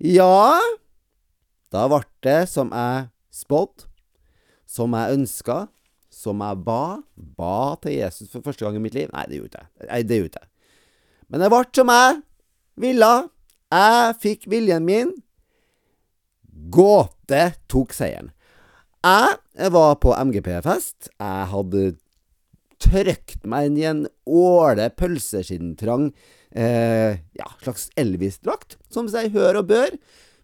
Ja, da ble det som jeg spådde, som jeg ønska, som jeg ba. Ba til Jesus for første gang i mitt liv. Nei, det gjorde jeg det gjorde jeg. Men det ble som jeg ville. Jeg fikk viljen min. Gåte tok seieren. Jeg var på MGP-fest. Jeg hadde trøkt meg inn i en åle pølseskinntrang eh, ja, slags Elvis-drakt, som seg hør og bør.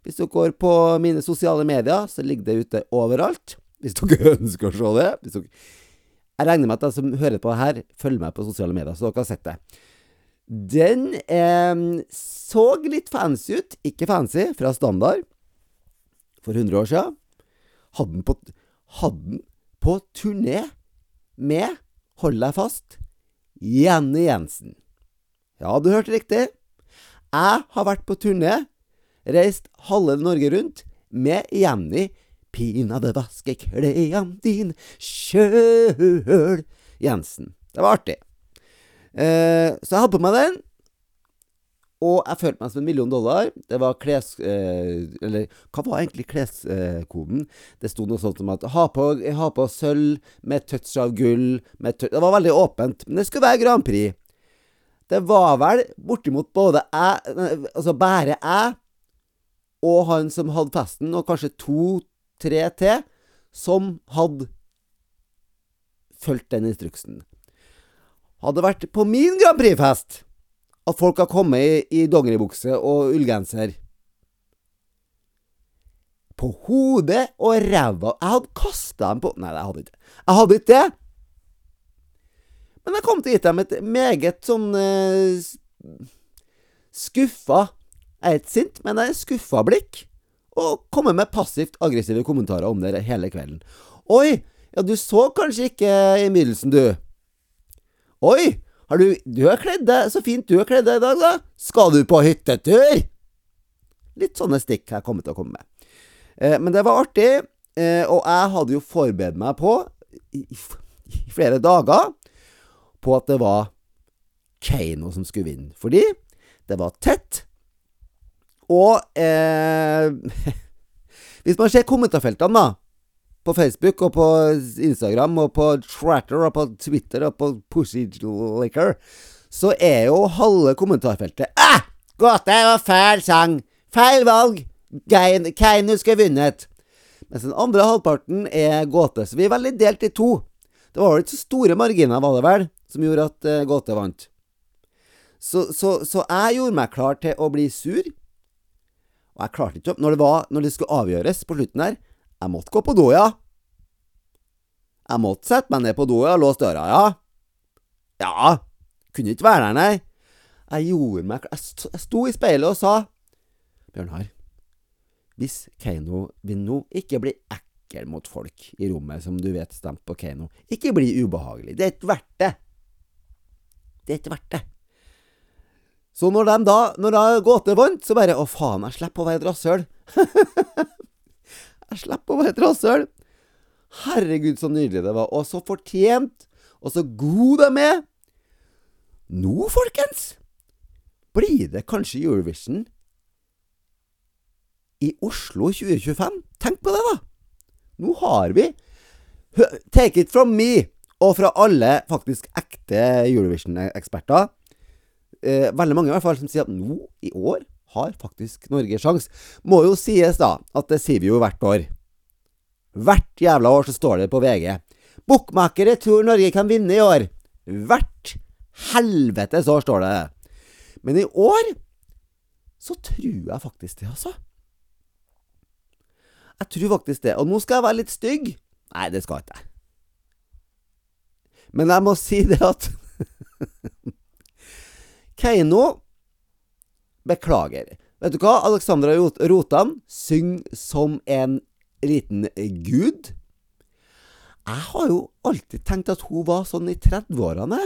Hvis dere går på mine sosiale medier, så ligger det ute overalt. Hvis dere ønsker å se det. Dere... Jeg regner med at de som hører på her, følger meg på sosiale medier, så dere har sett det. Den eh, så litt fancy ut. Ikke fancy, fra standard. For 100 år siden. Hadde den på, hadde den på turné med hold deg fast, Jenny Jensen. Ja, du hørte riktig. Jeg har vært på turné, reist halve Norge rundt, med Jenny Pinadø vaske klærne dine sjøl Jensen. Det var artig. Eh, så jeg hadde på meg den, og jeg følte meg som en million dollar. Det var kles... Eh, eller hva var egentlig kleskoden? det sto noe sånt som at ha på, ha på sølv med touch av gull touch, Det var veldig åpent, men det skulle være Grand Prix. Det var vel bortimot både jeg Altså bare jeg og han som hadde festen, og kanskje to-tre til, som hadde fulgt den instruksen. Hadde vært på min Grand Prix-fest at folk har kommet i, i dongeribukse og ullgenser. På hodet og ræva. Jeg hadde kasta dem på Nei, jeg hadde ikke Jeg hadde ikke det. Men jeg kom til å gi dem et meget sånn uh, skuffa Jeg er ikke sint, men jeg er skuffa blikk. Og komme med passivt aggressive kommentarer om det hele kvelden. Oi, ja, du så kanskje ikke innbydelsen, du. Oi, har du, du har kledd deg så fint du har kledd deg i dag, da. Skal du på hyttetur? Litt sånne stikk jeg kommet til å komme med. Eh, men det var artig, eh, og jeg hadde jo forberedt meg på, i, i, flere dager, på at det var Keiino som skulle vinne. Fordi det var tett, og eh, Hvis man ser kommentarfeltene, da på Facebook og på Instagram og på Tratter og på Twitter og på Pussylicker, så er jo halve kommentarfeltet Æh! Gåte og feil sang! Feil valg! Keiino skulle vunnet! Mens den andre halvparten er gåte. Så vi er veldig delt i to. Det var vel ikke så store marginer, var det vel, som gjorde at uh, gåte vant. Så, så, så, jeg gjorde meg klar til å bli sur. Og jeg klarte ikke Når det, var, når det skulle avgjøres på slutten her, jeg måtte gå på do, ja. Jeg måtte sette meg ned på do og låse døra, ja. Ja, kunne ikke være der, nei. Jeg gjorde meg Jeg sto i speilet og sa Bjørnar, hvis Keiino nå, ikke bli ekkel mot folk i rommet som du vet stemte på Keiino. Ikke bli ubehagelig. Det er ikke verdt det. Det er ikke verdt det. Så når de da, når da Gåte vant, så bare Å, faen, jeg slipper å være et rasshøl. Jeg slipper å være et rasshøl. Herregud, så nydelig det var. Og så fortjent, og så god de er. Nå, folkens, blir det kanskje Eurovision i Oslo 2025. Tenk på det, da! Nå har vi Take it from me, og fra alle faktisk ekte Eurovision-eksperter. Eh, veldig mange i hvert fall som sier at nå, i år, har faktisk Norge sjans. Må jo sies, da, at det sier vi jo hvert år. Hvert jævla år så står det på VG. Bokmakere tror Norge kan vinne i år. Hvert helvete så står det. Men i år så tror jeg faktisk det, altså. Jeg tror faktisk det. Og nå skal jeg være litt stygg. Nei, det skal ikke jeg. Men jeg må si det at Keiino Beklager. Vet du hva? Alexandra Rotan synger som en liten gud. Jeg har jo alltid tenkt at hun var sånn i 30-årene.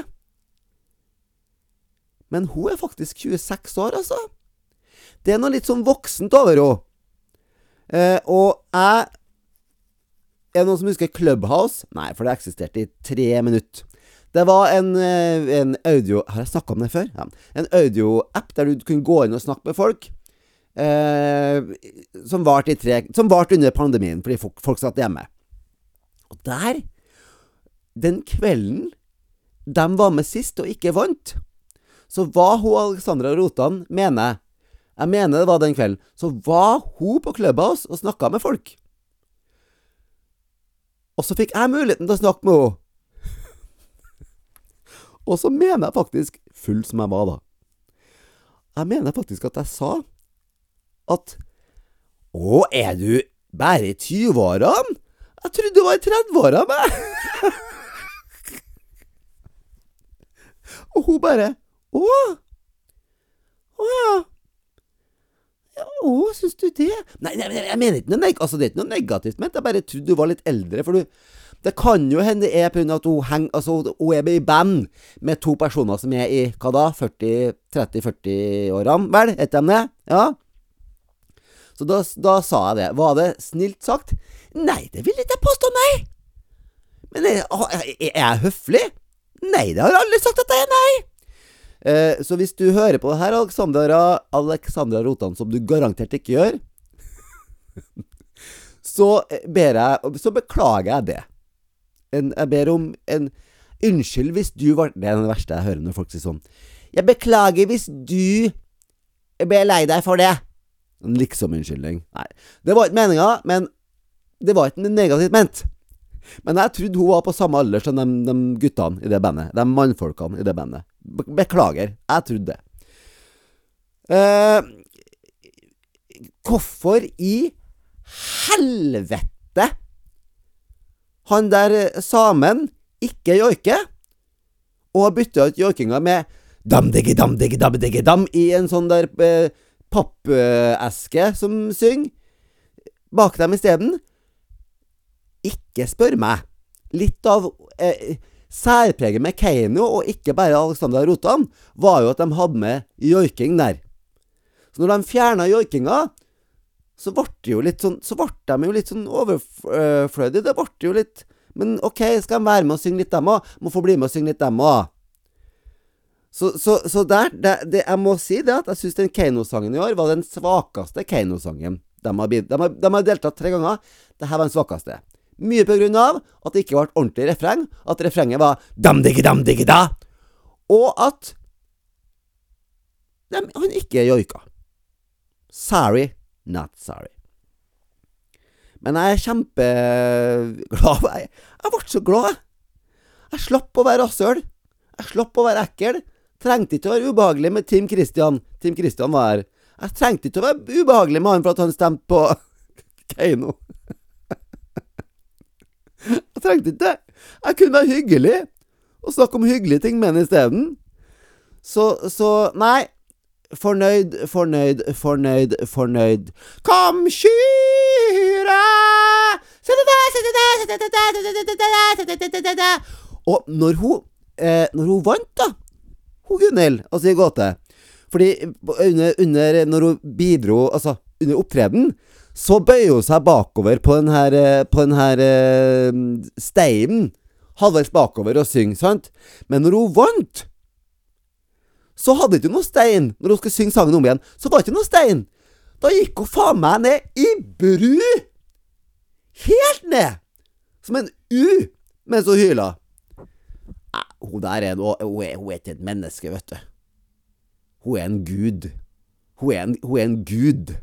Men hun er faktisk 26 år, altså. Det er noe litt sånn voksent over henne. Eh, og jeg Er det noen som husker Clubhouse? Nei, for det eksisterte i tre minutter. Det var en, eh, en audio Har jeg snakka om det før? Ja. En audioapp der du kunne gå inn og snakke med folk. Eh, som varte vart under pandemien, fordi folk, folk satt hjemme. Og der, den kvelden de var med sist og ikke vant, så var hun Alexandra Rotan, mener jeg Jeg mener det var den kvelden. Så var hun på Clubhouse og snakka med folk. Og så fikk jeg muligheten til å snakke med henne. Og så mener jeg faktisk, full som jeg var da Jeg mener faktisk at jeg sa at Å, er du bare i 20-årene? Jeg trodde du var i 30-åra, meg! og hun bare Å? Å ja. ja. Å, syns du det? Nei, nei, jeg mener ikke noe, neg altså, det er ikke noe negativt ment. Jeg bare trodde du var litt eldre. For du Det kan jo hende det er pga. at hun, heng, altså, hun er i band med to personer som er i hva da? 30-40-årene, vel? Heter de det? Ja? Så da, da, sa jeg det. Var det snilt sagt? Nei, det vil ikke jeg påstå, nei. Men er, er jeg høflig? Nei, det har aldri sagt at jeg er, nei. Eh, så hvis du hører på det her, Alexandra, Alexandra Rotan, som du garantert ikke gjør, så jeg Så beklager jeg det. En, jeg ber om en Unnskyld hvis du var Det er det verste jeg hører når folk sier sånn. Jeg beklager hvis du ble lei deg for det. En liksom-unnskyldning. Nei. Det var ikke meninga, men det var ikke negativt ment. Men jeg trodde hun var på samme alder som de, de guttene i det bandet. De mannfolkene i det bandet. Beklager, jeg trodde det. Eh, hvorfor i helvete han der samen ikke joiker, og bytter ut joikinga med dam-diggi-dam-diggi-dam-diggi-dam i en sånn der eh, pappeske som synger, bak dem isteden? Ikke spør meg. Litt av eh, særpreget med Keiino, og ikke bare Alexander Rotan, var jo at de hadde med joiking der. Så når de fjerna joikinga, så ble det jo litt sånn Så ble de jo litt sånn overflødige. Det ble jo litt Men OK, skal de være med og synge litt, dem òg? Må få bli med og synge litt, dem òg. Så, så, så der, det, det, jeg må si det at jeg syns den Keiino-sangen i år var den svakeste Keiino-sangen. De har, de, har, de har deltatt tre ganger. Dette var den svakeste. Mye på grunn av at det ikke ble ordentlig refreng, at refrenget var dam digge dam digge da og at de, han ikke joika. Sorry, not sorry. Men jeg er kjempeglad. Jeg, jeg ble så glad, jeg. Slapp å være rasshøl. Jeg slapp å være ekkel. Trengte ikke å være ubehagelig med Tim Christian. Tim Christian var her. Jeg trengte ikke å være ubehagelig med han for at han stemte på Keiino. Jeg trengte ikke det. Jeg kunne være hyggelig og snakke om hyggelige ting med han isteden. Så, så Nei. Fornøyd, fornøyd, fornøyd, fornøyd. Kom, skyra! Og når hun, eh, når hun vant, da, hun Gunhild, altså i gåte Fordi under, under Når hun bidro, altså under opptreden, så bøyer hun seg bakover på den her, eh, på den her eh, steinen. Halvveis bakover og synger, sant? Men når hun vant, så hadde hun ikke noe stein. Når hun skulle synge sangen om igjen, så var det ikke noe stein. Da gikk hun faen meg ned i bru! Helt ned! Som en U, mens hun hyla. Hun der er, hun hun er ikke et menneske, vet du. Hun er en gud. Hun er en, hun er en gud.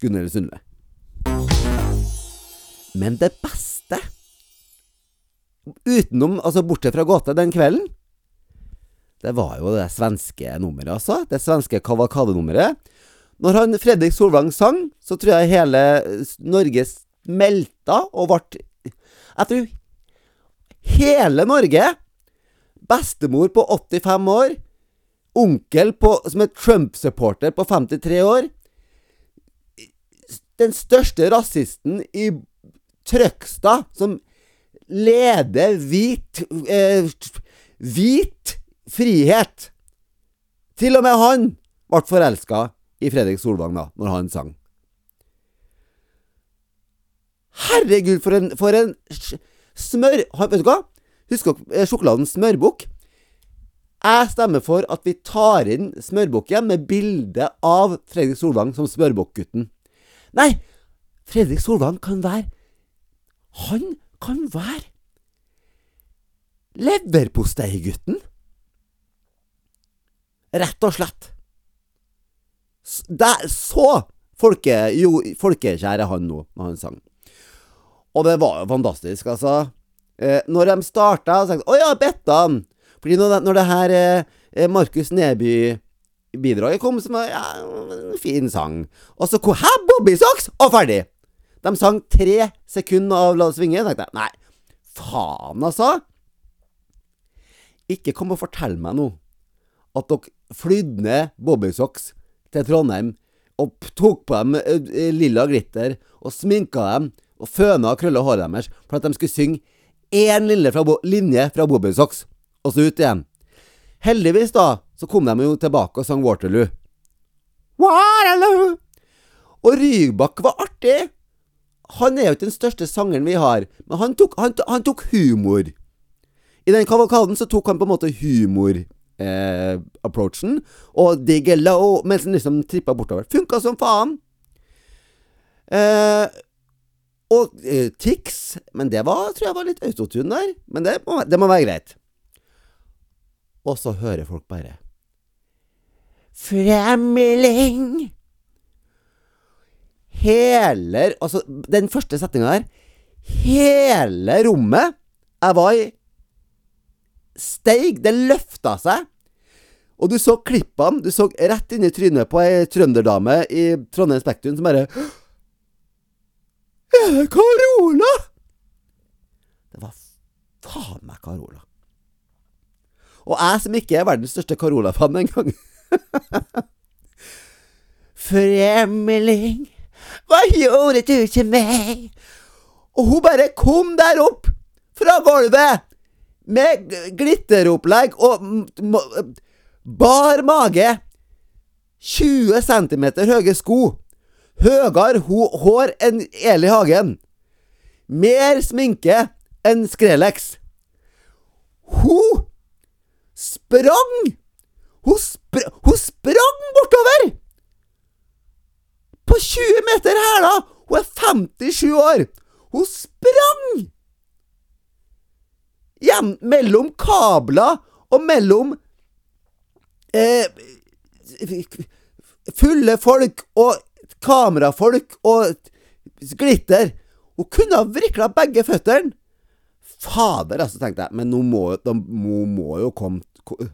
Gunhild Sundve. Men det beste Utenom, altså bortsett fra gåte den kvelden, det var jo det svenske nummeret, altså. Det svenske kavalkadenummeret. Når han Fredrik Solvang sang, så tror jeg hele Norge smelta og ble Jeg tror hele Norge Bestemor på 85 år, onkel på, som er Trump-supporter på 53 år, den største rasisten i Trøgstad, som leder hvit eh, Hvit frihet. Til og med han ble forelska i Fredrik Solvang da, når han sang. Herregud, for en, for en smør... Vet du hva? Husk dere sjokoladen smørbukk? Jeg stemmer for at vi tar inn smørbukken med bilde av Fredrik Solvang som smørbukkgutten. Nei, Fredrik Solvang kan være Han kan være leverposteigutten. Rett og slett. Der, så folke, jo, folkekjær han nå, når han sang. Og det var jo fantastisk, altså. Eh, når de starta, så tenkte jeg å ja, Bettan. Fordi når det, når det her eh, Markus Neby-bidraget kom, så var ja, en fin sang. Og så kom Hæ, Bobby Socks! Og ferdig! De sang tre sekunder av La det svinge. tenkte jeg nei, faen, altså. Ikke kom og fortell meg nå at dere flydde ned Bobbysocks til Trondheim og tok på dem uh, lilla glitter og sminka dem og føna og krølla håret deres for at de skulle synge én lille fra, linje fra Bobbysocks, og så ut igjen. Heldigvis, da, så kom de jo tilbake og sang Waterloo. Waterloo! Og Rygbakk var artig. Han er jo ikke den største sangeren vi har, men han tok, han, han tok humor. I den kavalkaden så tok han på en måte humor eh, approachen, og digge low mens den liksom trippa bortover. Funka som faen. Eh, og eh, Tix, men det var, tror jeg var litt autotune der. Men det må, det må være greit. Og så hører folk bare Fremling! Hele Altså, den første setninga der Hele rommet jeg var i, steig. Det løfta seg. Og du så klippene. Du så rett inn i trynet på ei trønderdame i Trondheim Spektrum som bare Er det Carola? Det var faen meg Carola. Og jeg som ikke er verdens største Carola-fan engang. Fremling, hva gjorde du til meg? Og hun bare kom der opp fra gulvet med glitteropplegg og bar mage. 20 cm høye sko. Høyere hår enn Eli Hagen. Mer sminke enn Skrelex. Hun sprang! Hun, spr hun sprang bortover! På 20 meter hæla! Hun er 57 år! Hun sprang! Hjem mellom kabler og mellom fulle folk og kamerafolk og glitter. Hun kunne ha vrikla begge føttene. Fader, altså, tenkte jeg. Men nå må, de må, må jo komme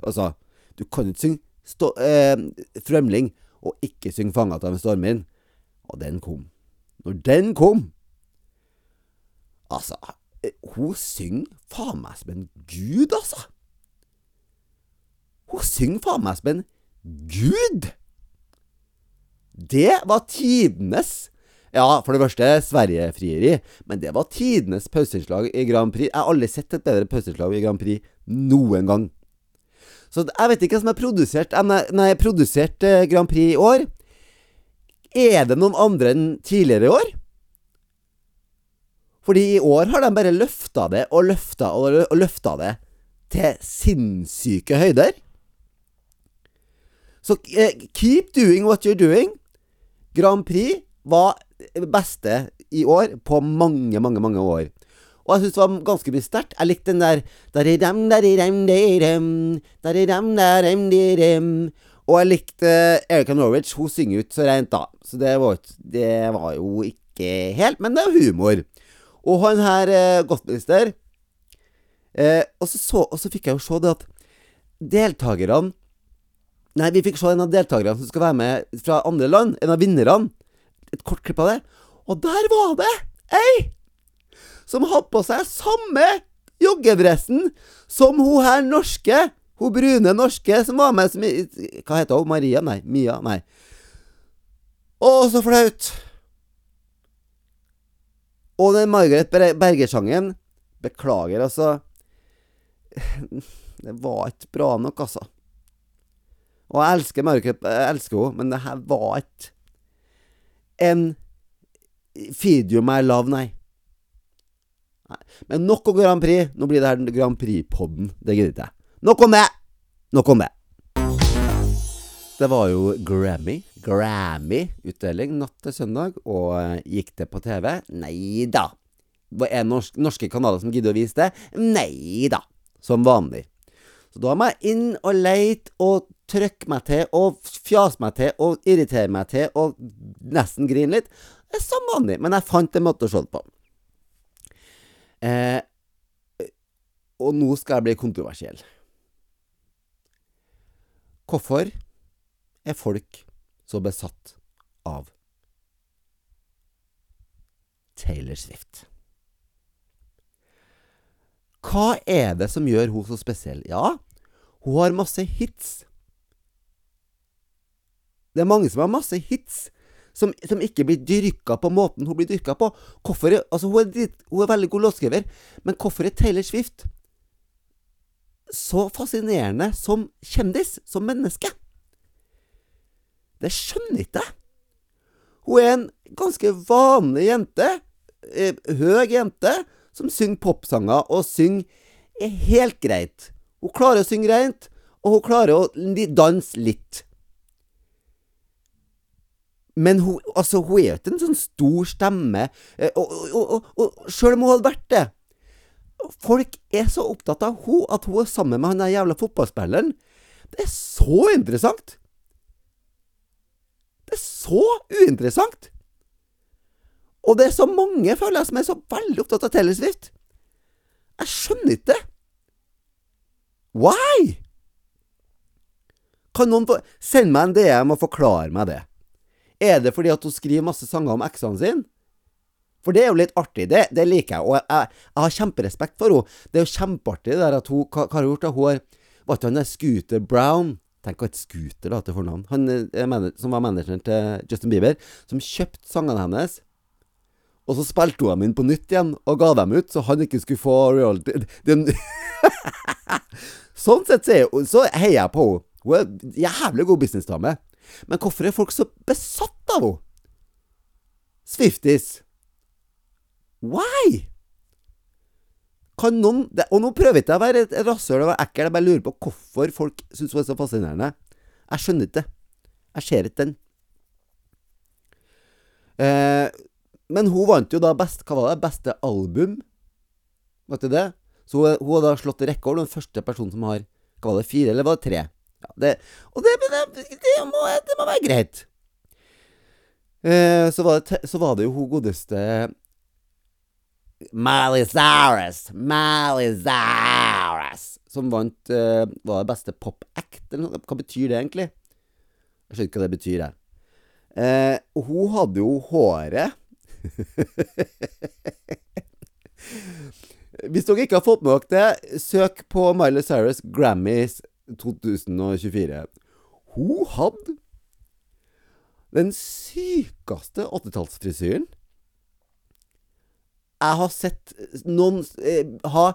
Altså, du kan ikke synge stå, eh, Frømling og ikke synge 'Fanget av en stormvind'. Og den kom. Når den kom Altså, hun synger faen meg som en gud, altså. Hun synger faen meg som en gud! Det var tidenes Ja, for det første Sverige-frieri, men det var tidenes pauseslag i Grand Prix. Jeg har aldri sett et bedre pauseslag i Grand Prix noen gang. Så jeg vet ikke hva som er produsert Nei, produsert eh, Grand Prix i år. Er det noen andre enn tidligere i år? Fordi i år har de bare løfta det og løfta og løfta det til sinnssyke høyder. Så eh, keep doing what you're doing. Grand Prix var beste i år på mange, mange, mange år. Og jeg syns det var ganske mye sterkt. Jeg likte den der Og jeg likte Erika Norwich. Hun synger ut så rent, da. Så det var, det var jo ikke helt Men det er humor. Og han her eh, Gottlister eh, og, så, og, så, fikk jeg jo se det at deltakerne Nei, vi fikk se en av deltakerne som skal være med fra andre land. En av vinnerne. Et kort klipp av det. Og der var det ei som hadde på seg samme joggedressen som hun her norske. Hun brune norske som var med som Hva heter hun? Maria? Nei. Mia? Nei. Å, så flaut. Og den Margaret Berger-sangen Beklager, altså. Det var ikke bra nok, altså. Og jeg elsker Margaret, jeg elsker henne, men det her var ikke en Feed you my love, nei. nei. Men nok om Grand Prix. Nå blir det her Grand Prix-podden. Det gidder jeg. Nok om det! Nok om det. Det var jo Grammy. Grammy-utdeling natt til søndag. Og eh, gikk det på TV? Nei da. Er norsk, norske kanaler som gidder å vise det? Nei da. Som vanlig. Så da må jeg inn og leite og trykke meg til og fjase meg til og irritere meg til og nesten grine litt. Det er som vanlig, men jeg fant en måte å se det på. Eh, og nå skal jeg bli kontroversiell. Hvorfor er folk så besatt av Taylor Swift? Hva er det som gjør hun så spesiell? Ja, hun har masse hits. Det er mange som har masse hits som, som ikke blir dyrka på måten hun blir dyrka på. Hvorfor altså hun, er, hun er veldig god låtskriver, men hvorfor er Taylor Swift så fascinerende som kjendis, som menneske? Det skjønner ikke jeg. Hun er en ganske vanlig jente, eh, høy jente, som synger popsanger, og synger helt greit. Hun klarer å synge rent, og hun klarer å danse litt. Men hun, altså, hun er jo ikke en sånn stor stemme, eh, og, og, og, og sjøl om hun hadde vært det Folk er så opptatt av hun at hun er sammen med han der jævla fotballspilleren. Det er så interessant! Det er så uinteressant! Og det er så mange, føler jeg, som er så veldig opptatt av Taylor Swift. Jeg skjønner ikke det. Why? Kan noen sende meg en DM og forklare meg det? Er det fordi at hun skriver masse sanger om eksene sine? For det er jo litt artig. Det, det liker jeg. Og jeg, jeg, har kjemperespekt for henne. Det er jo kjempeartig det der at hun Hva, har hun gjort? da? Hun har ikke han der Scooter Brown? Tenk hva et Scooter da til fornavn. Han mener, som var manageren til Justin Bieber, som kjøpte sangene hennes. Og så spilte hun dem inn på nytt igjen og ga dem ut, så han ikke skulle få reality sånn sett så, så heier jeg på henne. Hun er jævlig god businessdame. Men hvorfor er folk så besatt av henne? Swifties. Why? Kan noen Og nå prøver jeg ikke å være et rasshøl og ekkel, jeg bare lurer på hvorfor folk syns hun er så fascinerende. Jeg skjønner ikke det. Jeg ser ikke den. Eh, men hun vant jo da best, hva var det, beste album. Vet du det? Så hun, hun har da slått rekord, den første personen som har Hva var det, fire, eller var det tre? Ja, det, og det, det, det, må, det, må, være greit. Eh, så, var så, var det, jo hun godeste Miley Cyrus. Miley Cyrus. Som vant eh, Var det beste pop act, eller noe? Hva betyr det egentlig? Jeg skjønner ikke hva det betyr jeg. Eh, hun hadde jo håret Hvis dere ikke har fått med dere det, søk på Miley Cyrus Grammys 2024. Hun hadde den sykeste 80-tallsfrisyren jeg har sett noen eh, ha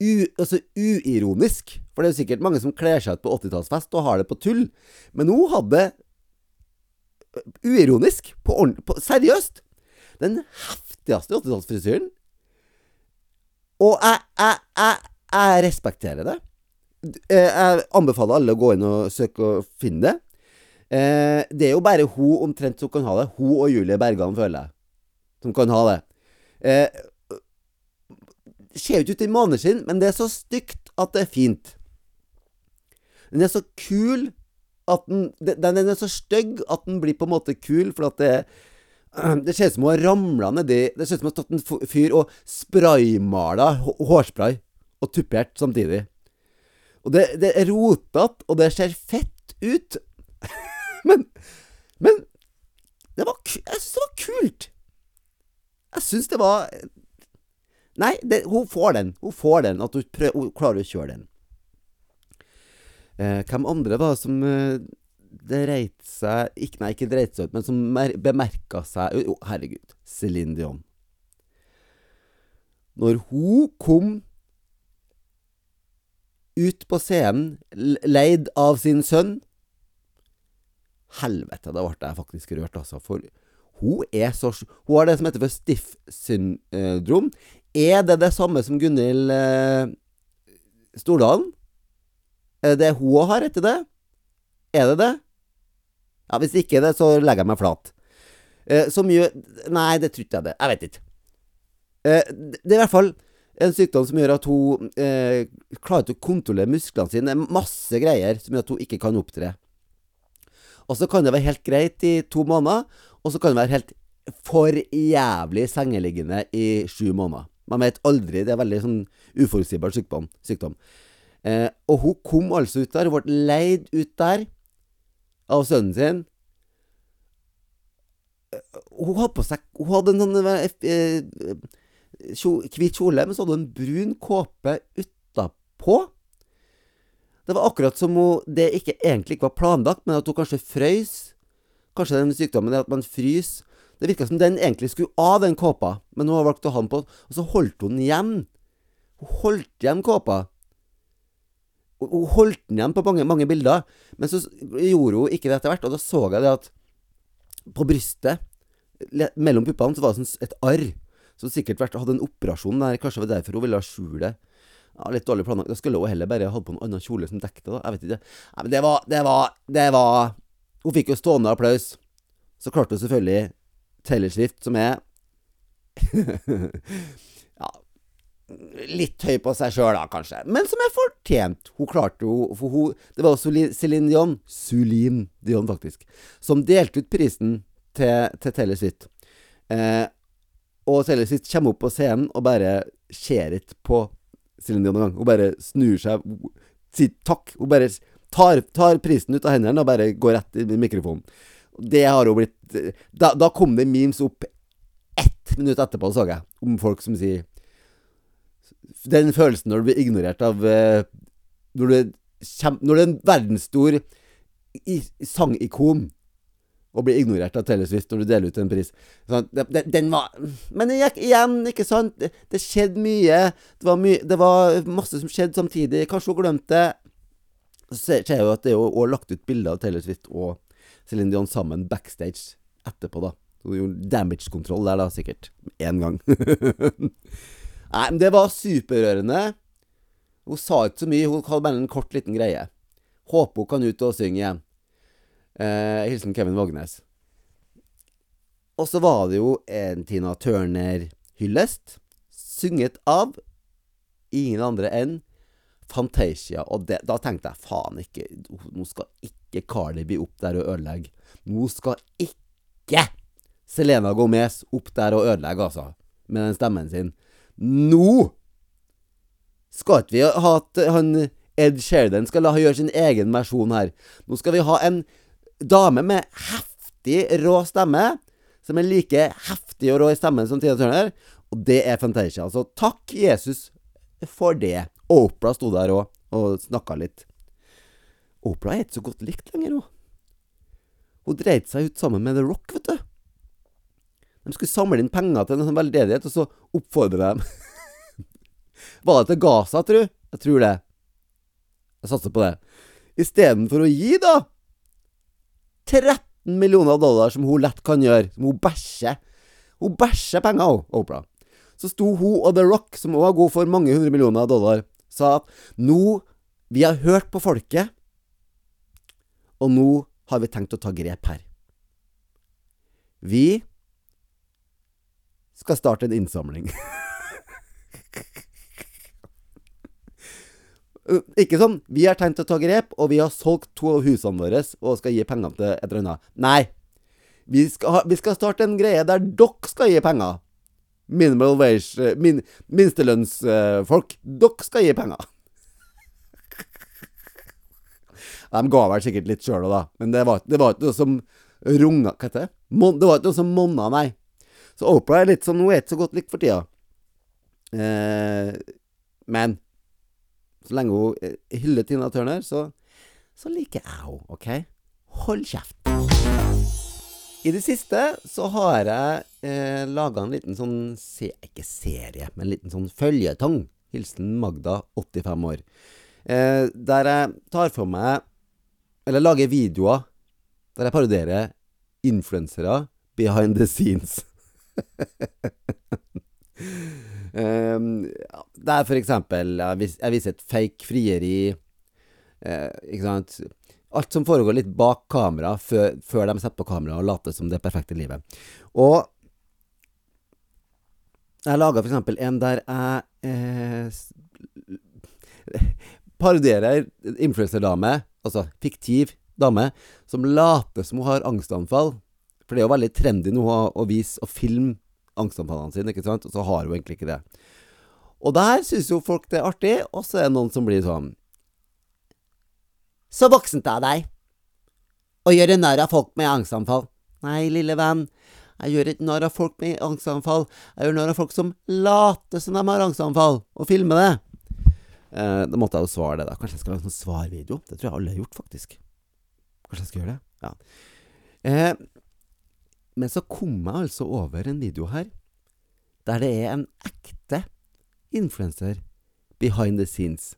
u, altså uironisk. For det er jo sikkert mange som kler seg ut på 80-tallsfest og har det på tull. Men hun hadde eh, uironisk. På, på, seriøst. Den heftigste 80-tallsfrisyren. Og jeg, jeg, jeg, jeg respekterer det. Eh, jeg anbefaler alle å gå inn og søke og finne det. Eh, det er jo bare hun omtrent som kan ha det. Hun og Julie Bergan, føler jeg, som kan ha det. Eh, ser jo ikke ut i sin, men det er så stygt at det er fint. Den er så kul at den Den, er så stygg at den blir på en måte kul, for at det det ser ut som hun har ramla nedi Det ser ut som hun har tatt en fyr og spraymala hårspray og tupert samtidig. Og det, det er rotete, og det ser fett ut. men Men det var, jeg syns det var kult. Jeg syns det var Nei, det, hun får den. Hun får den. At hun, prøver, hun klarer å kjøre den. Eh, hvem andre var det som eh, dreit seg ikke, Nei, ikke dreit seg ut, men som bemerka seg oh, herregud. Céline Dion. Når hun kom ut på scenen, leid av sin sønn Helvete, da ble jeg faktisk rørt, altså. For hun er så Hun har det som heter for stiff syndrom. Er det det samme som Gunhild eh, Stordalen? Er det det hun har etter det? Er det det? Ja, Hvis ikke det, så legger jeg meg flat. Eh, så mye Nei, det tror jeg det. Jeg vet ikke. Eh, det er i hvert fall en sykdom som gjør at hun eh, klarer ikke å kontrollere musklene sine. Masse greier som gjør at hun ikke kan opptre. Og så kan det være helt greit i to måneder, og så kan det være helt for jævlig sengeliggende i sju måneder. Man vet aldri. Det er veldig sånn uforutsigbar sykdom. sykdom. Eh, og hun kom altså ut der. Hun ble leid ut der av sønnen sin. Eh, hun hadde på seg Hun hadde en sånn eh, hvit kjole, men så hadde hun en brun kåpe utapå. Det var akkurat som hun, det ikke egentlig ikke var planlagt, men at hun kanskje frøys. Kanskje den sykdommen er at man fryser. Det virka som den egentlig skulle av den kåpa, men hun har valgt å ha den på, og så holdt hun den igjen. Hun holdt igjen kåpa. Hun holdt den igjen på mange, mange bilder, men så gjorde hun ikke det etter hvert, og da så jeg det at på brystet, mellom puppene, så var det sånn et arr. Som sikkert vært, hadde en operasjon der, kanskje det var derfor hun ville skjule det. Ja, litt dårlig planlagt. Da skulle hun heller bare hatt på en annen kjole som dekket det. Jeg vet ikke. Nei, men det var, det var Det var Hun fikk jo stående applaus. Så klarte hun selvfølgelig Taylor Swift, som er Ja Litt høy på seg sjøl, da, kanskje. Men som er fortjent. Hun klarte jo For hun Det var Céline Dion, Celine Dion, faktisk, som delte ut prisen til, til Taylor Swift. Eh, og Taylor Swift kommer opp på scenen og bare ser ikke på Céline Dion engang. Hun bare snur seg, sier takk. Hun bare tar, tar prisen ut av hendene og bare går rett i mikrofonen. Det har hun blitt da, da, kom det memes opp ett minutt etterpå, så jeg, om folk som sier Den følelsen når du blir ignorert av eh, Når du, når du er en verdensstor sangikon og blir ignorert av Taylor Swift når du deler ut en pris. Sånn, den, den var Men det gikk igjen, ikke sant? Det, det skjedde mye. Det var, my, det var, masse som skjedde samtidig. Kanskje hun glemte det. Så ser jeg jo at det er jo lagt ut bilder av Taylor Swift og Céline Dion sammen backstage etterpå, da. Hun gjorde damage-kontroll der, da, sikkert. Én gang. Nei, men det var superrørende. Hun sa ikke så mye. Hun hadde bare en kort, liten greie. Håper hun kan ut og synge igjen. Eh, hilsen Kevin Vågnes. Og så var det jo en Tina Turner-hyllest, synget av ingen andre enn Fantasia. Og det, da tenkte jeg faen ikke Nå skal ikke Carly bli opp der og ødelegge. Nå skal ikke Selena Gomez opp der og ødelegge, altså. Med den stemmen sin. Nå skal ikke vi ha at han Ed Sheridan skal la gjøre sin egen versjon her. Nå skal vi ha en dame med heftig rå stemme, som er like heftig og rå i stemmen som Tina Turner, og det er Fantasia. Altså, takk Jesus for det. Opera sto der òg og snakka litt. Opera er ikke så godt likt lenger, hun. Hun dreit seg ut sammen med The Rock, vet du. De skulle samle inn penger til en sånn veldedighet, og så oppfordre dem. Var det til Gaza, tru? Jeg tror det. Jeg satser på det. Istedenfor å gi, da, 13 millioner dollar som hun lett kan gjøre, som hun bæsjer. Hun bæsjer penger, Opera. Så sto hun og The Rock, som òg var god for mange hundre millioner dollar, sa at nå Vi har hørt på folket, og nå har vi tenkt å ta grep her. Vi skal starte en innsamling. Ikke sånn 'Vi har tenkt å ta grep, og vi har solgt to av husene våre og skal gi penger til et eller annet'. Nei. Vi skal, vi skal starte en greie der dere skal gi penger. Minimal wage eh, min, Minstelønnsfolk. Dere skal gi penger. De ga vel sikkert litt sjøl òg, da. Men det var, det var ikke noe som runga Hva heter det? Det var ikke noe som monna, nei. Så Opera er litt sånn Hun er ikke så godt likt for tida. Eh, men så lenge hun eh, hyller Tina Turner, så, så liker jeg henne, OK? Hold kjeft. I det siste så har jeg eh, laga en liten sånn se, Ikke serie, men en liten sånn føljetong. Hilsen Magda, 85 år. Eh, der jeg tar for meg Eller lager videoer der jeg parodierer influensere behind the scenes. Um, det er for eksempel Jeg, viser et fake frieri. Uh, ikke sant? Alt som foregår litt bak kamera, før, før de setter på kamera og later som det perfekte livet. Og jeg laga eksempel en der jeg eh, parodierer influenserdame, altså fiktiv dame, som later som hun har angstanfall. For det er jo veldig trendy nå å, å vise og filme angstanfallene sine, ikke sant? Og så har hun egentlig ikke det. Og der syns jo folk det er artig, og så er det noen som blir sånn Så voksent av deg å gjøre narr av folk med angstanfall. Nei, lille venn. Jeg gjør ikke narr av folk med angstanfall. Jeg gjør narr av folk som later som de har angstanfall, og filmer det. Eh, da måtte jeg jo svare det, da. Kanskje jeg skal lage en sånn svarvideo? Det tror jeg alle har gjort, faktisk. Kanskje jeg skal gjøre det? Ja. Eh, men så kom jeg altså over en video her der det er en ekte influenser behind the scenes.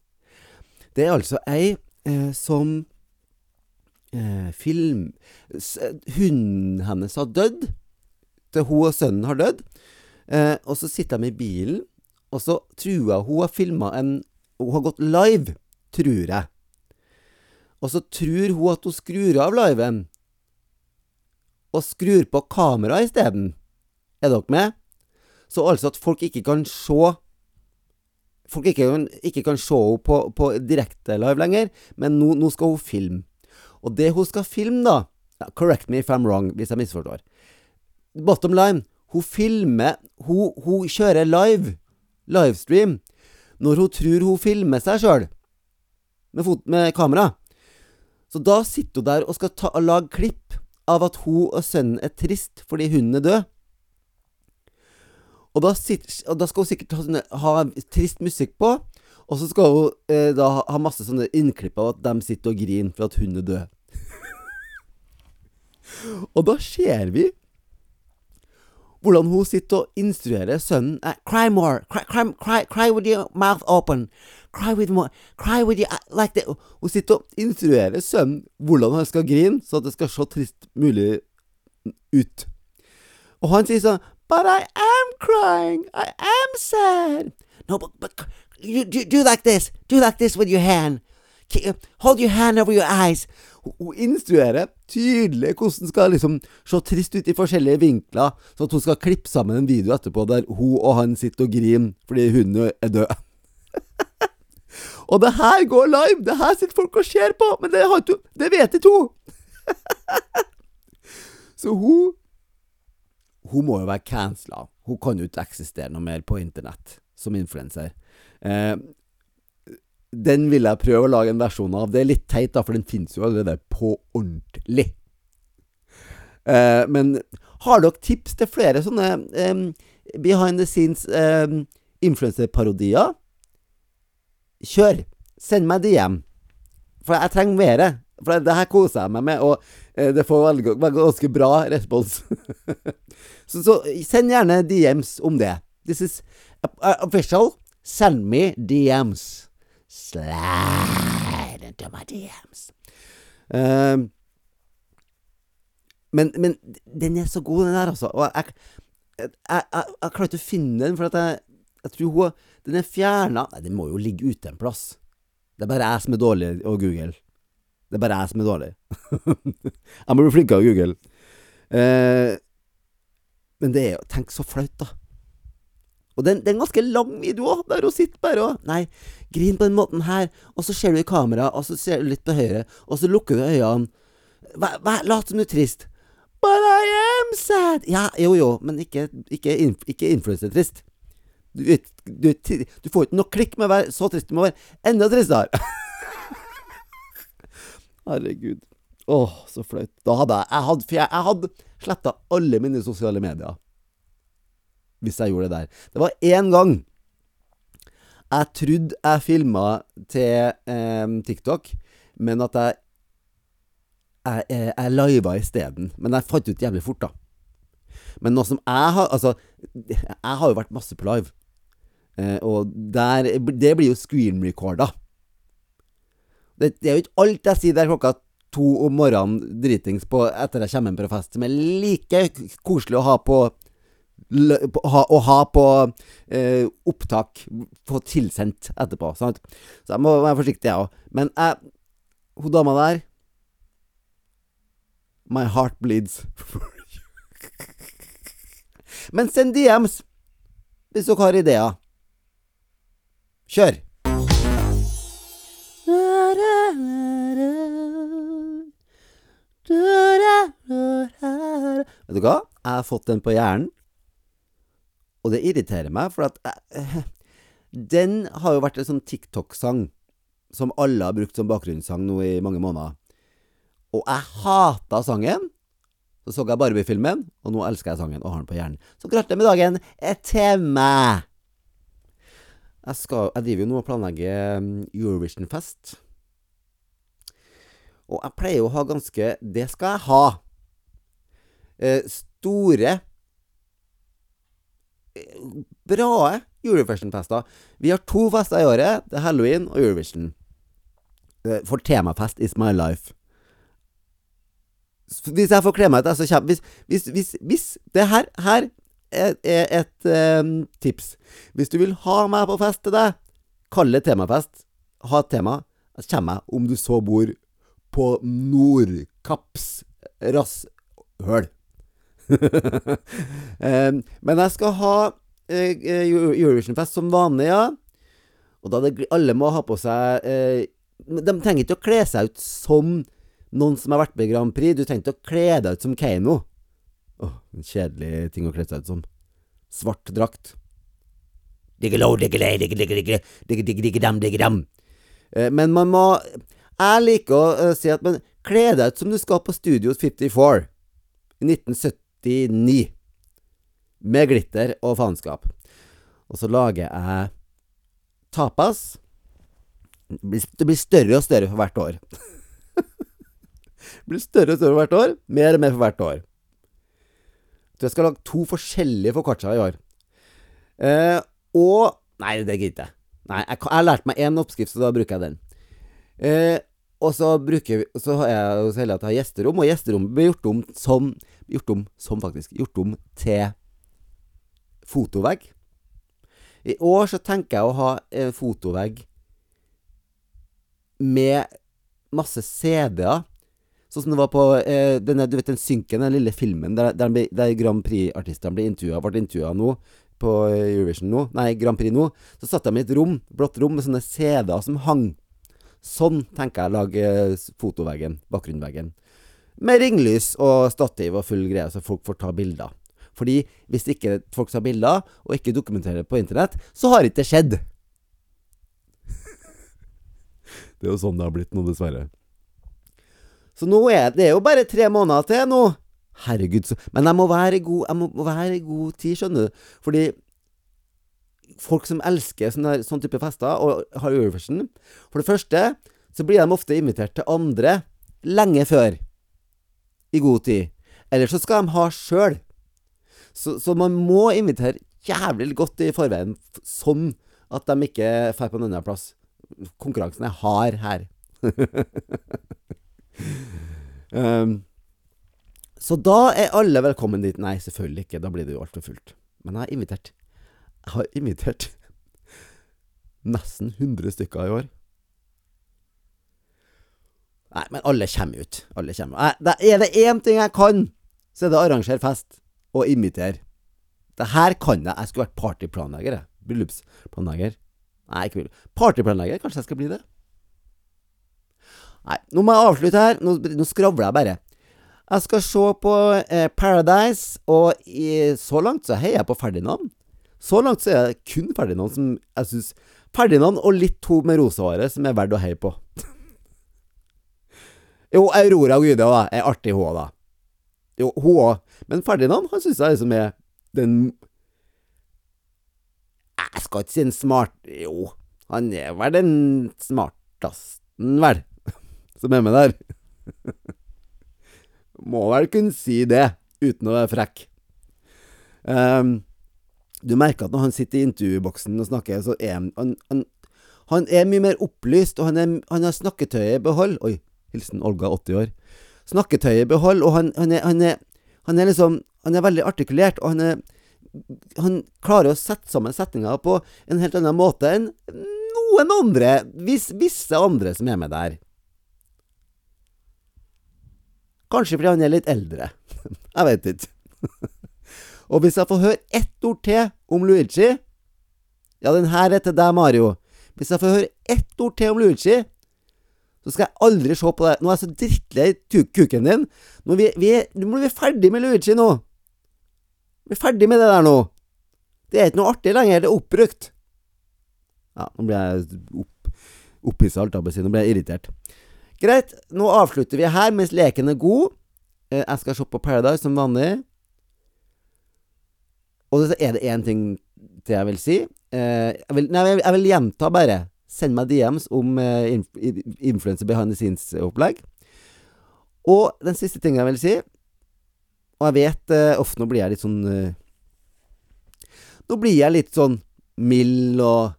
Det er altså ei eh, som eh, film Hunden hennes har dødd. Til hun og sønnen har dødd. Eh, og så sitter de i bilen, og så tror jeg hun har filma en Hun har gått live, tror jeg. Og så tror hun at hun skrur av liven, og skrur på kameraet isteden. Er dere med? Så altså at folk ikke kan se Folk ikke ikke kan se henne på, på direkte live lenger, men nå, nå, skal hun filme. Og det hun skal filme, da Correct me if I'm wrong, hvis jeg misforstår. Bottom line, hun filmer Hun, hun kjører live, livestream, når hun tror hun filmer seg sjøl med, med kamera. Så da sitter hun der og skal ta, lage klipp av at hun og sønnen er trist fordi hunden er død. Og da, og da skal hun sikkert ha, ha, trist musikk på, og så skal hun eh, da ha masse sånne innklipp av at de sitter og griner for at hunden er død. og da ser vi hvordan hun sitter og instruerer sønnen eh, Cry more. Cry, cry, cry, cry, with your mouth open. Cry with more. Cry with your like that. Hun sitter og instruerer sønnen hvordan han skal grine, så det skal se trist mulig ut. Og han sier sånn But I am crying. I am sad. No, but, but you do, do like this. Do like this with your hand. Hold your hand over your eyes. Hun instruerer tydelig hvordan skal liksom se trist ut i forskjellige vinkler, så at hun skal klippe sammen en video etterpå der hun og han sitter og griner fordi hunden er død. og det her går live! Det her sitter folk og ser på, men det, ikke, det vet ikke hun! så hun Hun må jo være cancela. Hun kan jo ikke eksistere noe mer på internett som influenser. Eh, den vil jeg prøve å lage en versjon av. Det er litt teit, da, for den finnes jo allerede på ordentlig. Eh, men har dere tips til flere sånne eh, behind the scenes eh, influenserparodier? Kjør! Send meg DM. For jeg trenger mer. For det her koser jeg meg med, og eh, det får veldig, veldig, ganske bra respons. så, så, send gjerne DMs om det. This is official. Send me DMs. Slide into my DMs. Uh, men, men, den er så god, den der, altså. Og jeg, jeg, jeg, jeg klarer ikke å finne den, for jeg, jeg, tror hun Den er fjerna Nei, den må jo ligge ute en plass. Det er bare jeg som er dårlig å google. Det er bare jeg som er dårlig. jeg må bli flinkere å google. Uh, men det er jo Tenk så flaut, da. Og det er en ganske lang video òg, der hun sitter bare og Nei, grin på den måten her, og så ser du i kamera, og så ser du litt på høyre, og så lukker du øynene. Lat som du er trist. But I am sad. Ja, jo jo, men ikke, ikke, ikke influensertrist. Du, du, du, får ikke nok klikk med å være så trist. Du må være enda tristere. Herregud. Åh, så flaut. Da hadde jeg Jeg hadde, jeg hadde sletta alle mine sosiale medier hvis jeg gjorde det der. Det var én gang jeg trodde jeg filma til eh, TikTok, men at jeg jeg, jeg, jeg liva isteden. Men jeg fant ut jævlig fort, da. Men nå som jeg har Altså, jeg har jo vært masse på live. Eh, og der Det blir jo screen recorda. Det, det, er jo ikke alt jeg sier der klokka to om morgenen dritings på etter jeg kommer hjem fra fest, som er like koselig å ha på å ha på eh, opptak, få tilsendt etterpå. Sant? Så jeg må være forsiktig, jeg òg. Men jeg Hun dama der My heart bleeds. Men send DMs hvis dere har ideer. Kjør! Vet du hva? Jeg har fått den på hjernen, og det irriterer meg, for at eh, Den har jo vært en sånn TikTok-sang som alle har brukt som bakgrunnssang nå i mange måneder. Og jeg hata sangen. Så så jeg Barbie-filmen, og nå elsker jeg sangen og har den på hjernen. Så gratulerer med dagen er til meg! Jeg, skal, jeg driver jo nå og planlegger mm, Eurovision-fest. Og jeg pleier jo å ha ganske Det skal jeg ha. Eh, store Bra Eurovision-fester. Vi har to fester i året. Det er Halloween og Eurovision. Eh, For temafest is my life. Hvis jeg får kle meg ut, så kommer hvis, hvis, hvis, hvis Det her, her er, et um, tips. Hvis du vil ha meg på fest til deg, kall det temafest. Ha et tema. Så kommer jeg, om du så bor på Nordkaps rasshøl. Eh, men jeg skal ha eh, eh, Eurovision-fest som vanlig, ja. Og da det, alle må ha på seg De trenger ikke å kle seg ut som noen som har vært med i Grand Prix. Du trenger ikke å kle deg ut som Keiino. Oh, en kjedelig ting å kle seg ut som. Svart drakt. Men man må Jeg liker å si at man kler deg ut som du skal på Diggelo, 54 I 1970 69. Med glitter og faenskap. Og så lager jeg tapas. Det blir større og større for hvert år. det blir større og større for hvert år. Mer og mer for hvert år. Så jeg skal lage to forskjellige foccaccia i år. Eh, og Nei, det gidder jeg ikke. Jeg, har lært meg én oppskrift, så da bruker jeg den. Eh, og så, bruker vi, så er jeg så heldig at jeg har gjesterom, og gjesterom blir gjort om som Gjort om som, faktisk. Gjort om til fotovegg. I år så tenker jeg å ha en fotovegg med masse CD-er. Sånn som det var på eh, denne, du vet den synken, den lille filmen der, der, der Grand Prix-artistene ble intervjua, ble intervjua nå, på Eurovision nå, nei, Grand Prix nå. Så satt de i et rom, blått rom, med sånne CD-er som hang. Sånn tenker jeg å lage eh, fotoveggen, bakgrunnveggen. Med ringlys og stativ og full greie, så folk får ta bilder. Fordi hvis ikke folk tar bilder, og ikke dokumenterer det på internett, så har ikke det skjedd. det er jo sånn det har blitt nå, dessverre. Så nå er det er jo bare tre måneder til nå. Herregud, så Men jeg må være i god, jeg må være i god tid, skjønner du. Fordi folk som elsker sånne, sånn type fester, og har Eurovision For det første så blir de ofte invitert til andre lenge før. I god tid. Eller så skal de ha sjøl. Så, så man må invitere jævlig godt i forveien, sånn at de ikke drar på en annen plass. Konkurransen er hard her. um, så da er alle velkommen dit. Nei, selvfølgelig ikke. Da blir det jo altfor fullt. Men jeg har invitert Jeg har invitert nesten 100 stykker i år. Nei, men alle kommer ut. Alle kommer. Nei, det er det én ting jeg kan, så er det å arrangere fest og invitere. Det her kan jeg. Jeg skulle vært partyplanlegger, jeg. Bryllupsplanlegger. Nei, ikke bryllup. Partyplanlegger. Kanskje jeg skal bli det? Nei, nå må jeg avslutte her. Nå, nå skravler jeg bare. Jeg skal se på eh, Paradise, og i, så langt så heier jeg på Ferdinand. Så langt så er det kun Ferdinand som jeg syns Ferdinand og litt to med rosehåret som er verdt å heie på. jo, Aurora Gude da, er artig, hun òg, da. Jo, hun òg. Men Ferdinand, han syns jeg liksom er den Jeg skal ikke si en smart Jo, han er vel den smarteste vel, som er med der. Må vel kunne si det, uten å være frekk. Um, du merker at når han sitter i intervjuboksen og snakker, så er han Han, han, er mye mer opplyst, og han, er, han har snakketøyet i behold. Oi, hilsen Olga, 80 år. Snakketøyet i behold, og han, han, er, han, er, han er liksom Han er veldig artikulert, og han er han klarer å sette sammen setninger på en helt annen måte enn noen andre, vis, visse andre som er med der. Kanskje fordi han er litt eldre. Jeg vet ikke. Og hvis jeg får høre ett ord til om Luigi Ja, den her er til deg, Mario. Hvis jeg får høre ett ord til om Luigi, så skal jeg aldri se på det. Nå er jeg så drittlei kuken din. Nå, vi, vi, nå blir vi ferdig med Luigi nå. Vi er ferdig med det der nå. Det er ikke noe artig lenger. Det er oppbrukt. Ja, nå blir jeg opp, opphissa, alt si. Nå blir jeg irritert. Greit, nå avslutter vi her mens leken er god. Eh, jeg skal se på Paradise som vanlig. Og så er det én ting til jeg vil si. Eh, jeg vil, nei, jeg vil gjenta bare. Send meg DMs om eh, influencer behind the scenes-opplegg. Og den siste tingen jeg vil si Og jeg vet ofte nå blir jeg litt sånn Nå blir jeg litt sånn mild og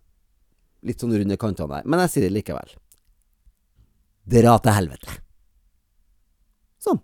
litt sånn rund i kantene her. Men jeg sier det likevel. Dra til helvete. Sånn.